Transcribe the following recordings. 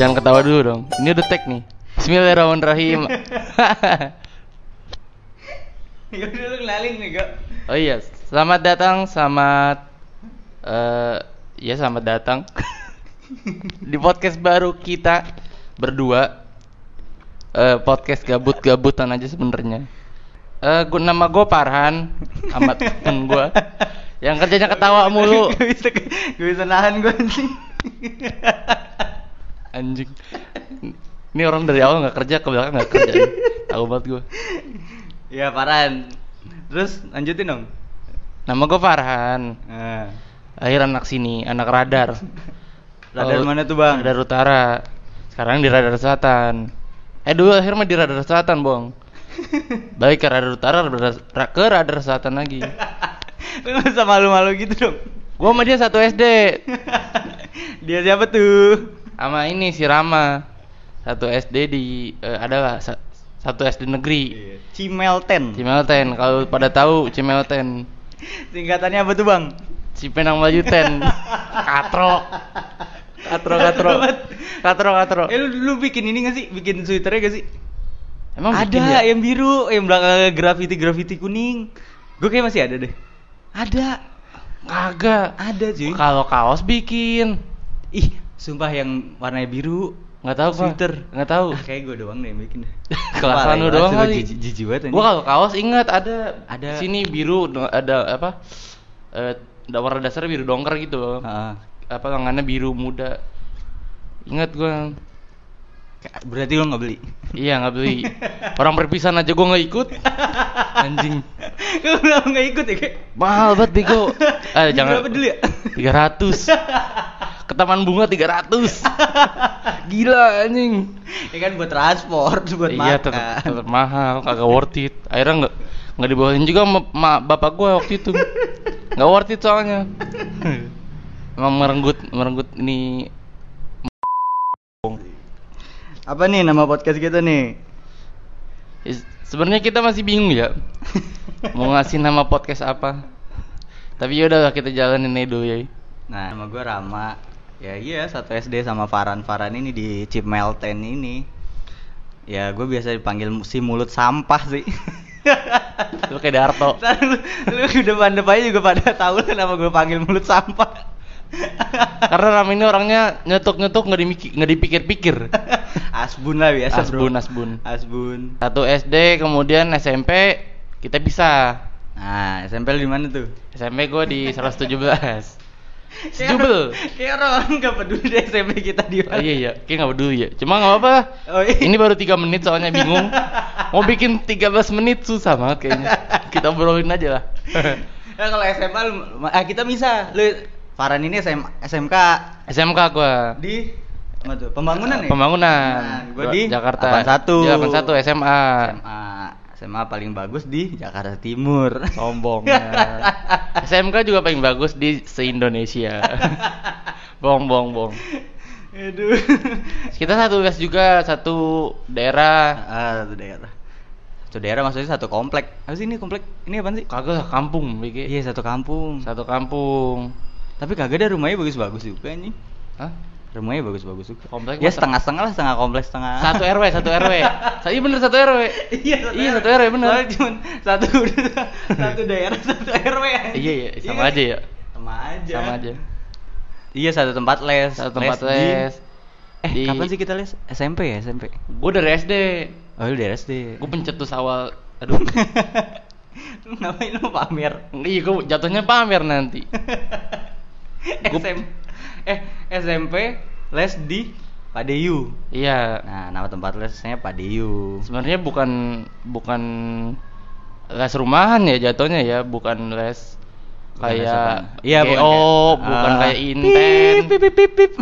Jangan ketawa dulu dong. Ini udah tag nih. Bismillahirrahmanirrahim. Ya udah lu kenalin nih, Gak. oh iya, selamat datang, selamat eh ya selamat datang di podcast baru kita berdua. Eh podcast gabut-gabutan aja sebenarnya. Eh gua nama gue Parhan, amat temen gue. Yang kerjanya ketawa mulu. Gak bisa gak bisa nahan gue anjing. Anjing. Ini orang dari awal nggak kerja ke belakang nggak kerja. Tahu banget gue. ya, Paran. Terus lanjutin dong. Nama gue Farhan. Nah. Akhir anak sini, anak radar. Radar Oh, mana tuh, Bang? Radar utara. Sekarang di radar selatan. Eh dulu akhir mah di radar selatan, Bong. Balik ke radar utara, radar, ra- ke radar selatan lagi. Lu gak usah malu-malu gitu dong. Gua sama dia satu SD. Dia siapa tuh? Sama ini si Rama. Satu SD di eh, adalah sa- satu SD negeri. Cimelten. Cimelten, kalau pada tahu Cimelten. Singkatannya apa tuh, Bang? Cipenang Melayu Ten. Katro. Katro, katro. Katro, katro. Eh lu, lu bikin ini gak sih? Bikin sweaternya gak sih? Emang ada bikin ya? yang biru, yang belakangnya grafiti grafiti kuning. Gue kayak masih ada deh. Ada, Kagak. ada cuy. Kalau kaos bikin. Sumpah yang warnanya biru. Nggak tahu. Sweater. Nggak tahu. Ah, kayak gue doang deh yang bikin. Kelasan lu Parah, doang kali. Jijik banget. Gua kalau kaos ingat ada Ada. sini biru ada apa? Eh da- warna dasarnya biru dongker gitu. Heeh. Apa lengannya biru muda. Ingat gua. Kayak- Berarti lo nggak beli? Iya nggak beli. Orang perpisahan aja gua nggak ikut. Anjing. Lu kenapa nggak ikut ya kayak? Mahal banget bego. Eh jangan. Berapa dulu ya? 300. Ke taman bunga 300. Gila anjing. Ya kan buat transport, buat iya makan. tetap tetap mahal kagak worth it akhirnya nggak nggak dibawain juga sama ma, bapak gue waktu itu nggak worth it soalnya emang merenggut merenggut ini Apa nih nama podcast kita nih? Sebenarnya kita masih bingung ya mau ngasih nama podcast apa tapi yaudah kita jalanin aja dulu ya Nah, nama gue Rama. Ya iya, satu SD sama Farhan Farhan ini di Cimelten ini. Ya, gue biasa dipanggil si mulut sampah sih. lu kayak Darto Ntar lu, lu di depan depannya juga pada tahu lah nama gue panggil mulut sampah. karena Ram ini orangnya nyetuk nyetuk nggak dipikir-pikir Asbun lah biasa bro. Asbun, asbun. Asbun. satu SD kemudian SMP kita bisa Nah, SMP di mana tuh? SMP gue di 117 Sejubel Kayak orang nggak peduli deh SMP kita di Oh mana. iya iya, kayak gak peduli ya Cuma gak apa-apa Oh, iya. Ini baru 3 menit soalnya bingung Mau bikin 13 menit susah banget kayaknya Kita obrolin aja lah Nah, kalau SMA lu, ah kita bisa. Lu Farhan ini SM, SMK SMK gue di apa tuh? Pembangunan ya? Pembangunan Nah, gua Gua di Jakarta 81. Di 81 SMA SMA. SMA paling bagus di Jakarta Timur. Sombong ya. SMK juga paling bagus di se-Indonesia Bong bong bong Aduh. Kita satu kelas juga Satu daerah ah, satu daerah. Satu daerah maksudnya satu komplek. Apa sih ini komplek? Ini apaan sih? Kagak kampung Iya, satu kampung. Satu kampung Tapi kagak ada rumahnya bagus-bagus juga nih. Hah? Rumahnya bagus-bagus juga. Komplek ya setengah-setengah lah, setengah kompleks, setengah. Satu RW, satu RW. Iya bener satu RW. Iya, Iya satu RW bener. Soalnya cuman satu satu daerah satu RW. Iya iya sama kan? aja ya. Sama aja. Sama aja. Iya satu tempat les. Satu tempat di- les. Eh Di- kapan sih kita les? SMP ya SMP. Gue dari SD. Oh lu dari SD. Gue pencetus awal. Aduh. Ngapain lu pamer? Iya gue jatuhnya pamer nanti. Gua- SM eh SMP les di Padeyu. Iya. Nah nama tempat lesnya Padeyu. Sebenarnya bukan bukan les rumahan ya jatuhnya ya, bukan les kayak? Iya, bukan kayak- bukan Ah. kayak Inten. Pip, pip, pip, pip.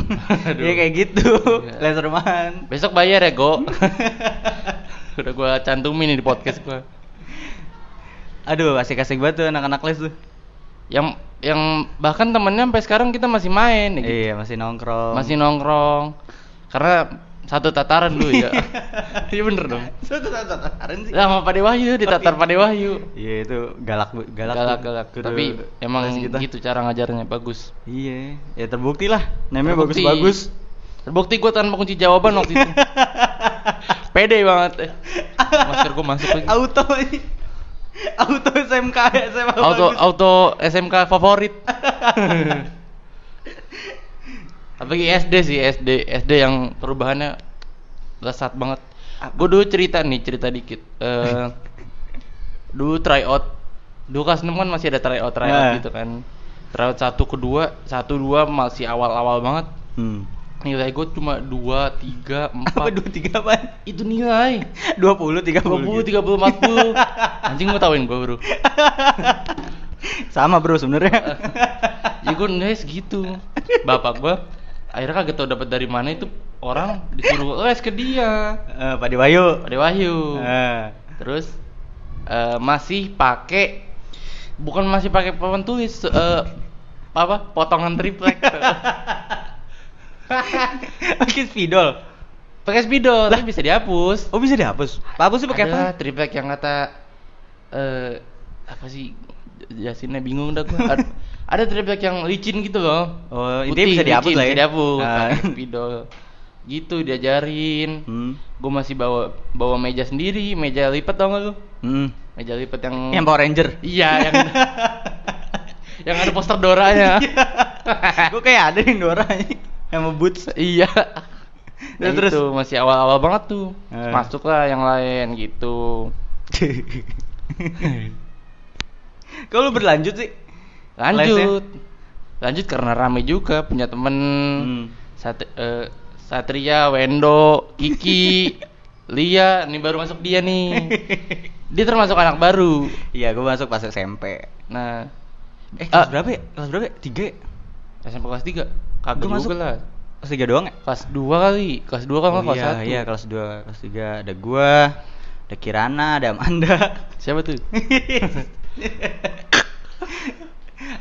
Iya kayak gitu. Iya. Les rumahan. Besok bayar ya, Go. Udah gua cantumin nih di podcast gua. Aduh, asik-asik banget tuh anak-anak les tuh. Yang yang bahkan temennya sampai sekarang kita masih main ya gitu. Iya, masih nongkrong. Masih nongkrong. Karena satu tataran dulu ya. Iya bener dong. Satu tataran sih. Lah sama Pade Wahyu ditatar Pade Wahyu. Iya, itu galak bu- galak. Galak tuh. galak. Kudu Tapi emang kita. gitu cara ngajarnya bagus. Iya, ya terbukti lah. Namanya bagus-bagus. Terbukti gue tanpa kunci jawaban waktu itu. Pede banget. Eh. Masker gue masuk lagi. Auto ini. Auto SMK SMA Auto bagus. auto SMK favorit. Apalagi SD sih SD SD yang perubahannya lesat banget. Gue dulu cerita nih cerita dikit. Eh dulu tryout. Dulu kelas 6 kan masih ada tryout tryout Nah. gitu kan. Tryout satu kedua satu dua masih awal-awal banget. Hmm. Nilai gue cuma 2, 3, 4 Apa dua tiga apa? Itu nilai 20 30 20, gitu. 30, 40 Anjing gue tauin gue bro Sama bro sebenarnya. Ya gue nilai segitu Bapak gue Akhirnya kagak tau dapat dari mana itu Orang disuruh les ke dia Eh, Pak Dewayu. Pada Wahyu Eh. Terus eh, Masih pakai Bukan masih pakai papan tulis eh, Apa? Potongan triplek Pakai spidol. Pakai spidol Tapi bisa dihapus Oh bisa dihapus. Hapusnya pakai ada apa? triplek yang kata eh apa sih Jasinnya bingung dah gua. Ad- ada triplek yang licin gitu loh. Oh, intinya bisa dihapus lah ya. Bisa dihapus. Pakai spidol. Gitu diajarin. Hmm. Gue masih bawa bawa meja sendiri, meja lipat tau gak lu? Hmm. Meja lipat yang Yang Power Ranger. Iya, yang yang ada poster Doranya. Gue kayak ada yang Dora ini. Sama Boots. iya. Terus, Nah, terus. itu masih awal-awal banget tuh. Eh. Masuk lah yang lain gitu. Kalau lu berlanjut sih? Lanjut. Lanjut karena rame juga punya temen Hmm. Sat- eh, Satria, Wendo, Kiki, Lia, nih baru masuk dia nih. Dia termasuk anak baru. Iya, gue masuk pas SMP. Nah, Eh, kelas Ah. berapa ya? Kelas berapa ya? Tiga ya? SMP kelas 3. Kagak juga masuk lah. Kelas tiga doang ya? Kelas 2 kali. Kelas 2 kan Oh kelas iya, 1. iya kelas 2, kelas 3 ada gua, ada Kirana, ada Amanda. Siapa tuh?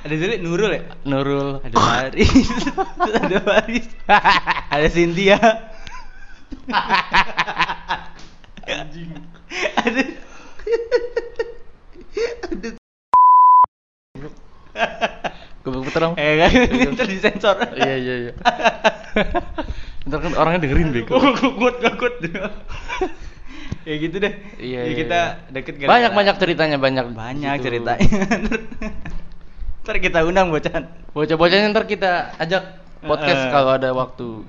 ada Zuli Nurul ya? Nurul. Ada Faris. Terus ada Faris. ada Cynthia. Anjing. ada ada Gue dong. eh kan ntar disensor. Iya iya iya. Ntar kan orangnya dengerin bego. Gukut gukut. ya gitu deh. Iya, Ya, iya, kita iya. deket Banyak banyak ceritanya banyak. banyak Gitu. ceritanya. Ntar kita undang bocan. Bocah-bocahnya ntar kita ajak podcast Heeh. kalau ada waktu.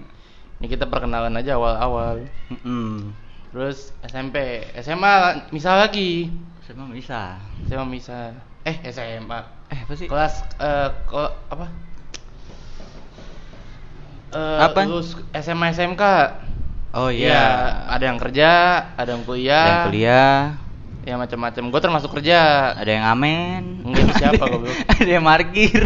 Ini kita perkenalan aja awal-awal. Mm. Terus SMP, SMA misal lagi. Sama bisa. SMA misal. Eh SMA. Eh apa sih? Kelas eh kok apa? Eh, Apa? lulus SMA SMK. Oh Iya, iya. ada yang kerja, ada yang kuliah. Ada yang kuliah, Ya macam-macam. Gue termasuk kerja. ada yang amen. Enggak, itu siapa goblok? ada yang markir.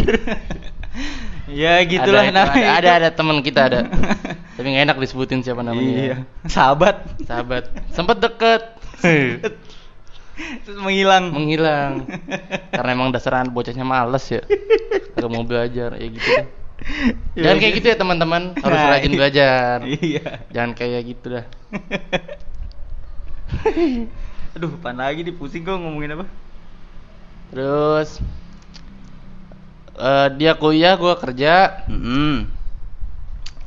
ya gitulah ada, namanya. ada, ada, ada teman kita ada. Tapi nggak enak disebutin siapa namanya. Iya. Sahabat. Sahabat. Sempet deket. Terus menghilang. Menghilang. Karena emang dasaran bocahnya males ya. Kalau mau belajar ya gitu. deh. Jangan kayak gitu ya teman-teman. Harus Nah, rajin iya. belajar. Iya. Jangan kayak gitu dah. Aduh, pan lagi nih pusing gua ngomongin apa? Terus eh, dia kuliah, gua kerja. Mm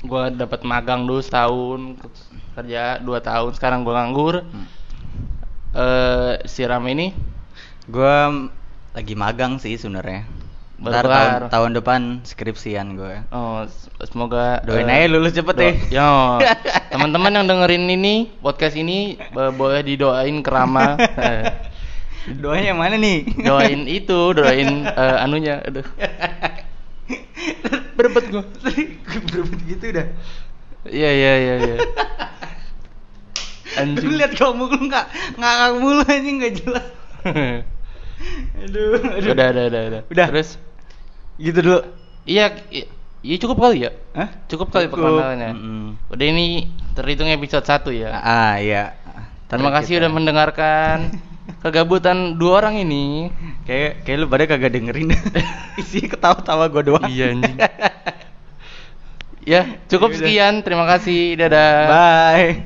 Gua dapat magang dulu setahun, kerja dua tahun. Sekarang gua nganggur. Eh si Ram ini Gua lagi magang sih sebenarnya. Baru Ntar kelar. tahun, tahun depan skripsian gue. Oh, semoga Doain eh, aja lulus cepet deh. Yo, teman-teman yang dengerin ini podcast ini eh, boleh didoain kerama. Eh, Doanya yang mana nih? doain itu, doain eh, anunya. Aduh. Berebet gua. Berebut gitu dah. Iya iya iya iya. Anjing. Lihat kamu lu nggak ngakak mulu anjing nggak jelas. Aduh, aduh. udah, udah, udah, udah. Udah. Terus Gitu dulu. iya iya cukup kali ya? Hah? Cukup kali perkenalannya. Mm-mm. Udah ini terhitung episode 1 ya. Ah, iya. Terima kasih kita- udah mendengarkan kegabutan dua orang ini. Kayak kayak lu pada kagak dengerin. Isi ketawa-tawa gua doang. Iya, anjing. Ya, cukup Yaudah. sekian. Terima kasih. Dadah. Bye.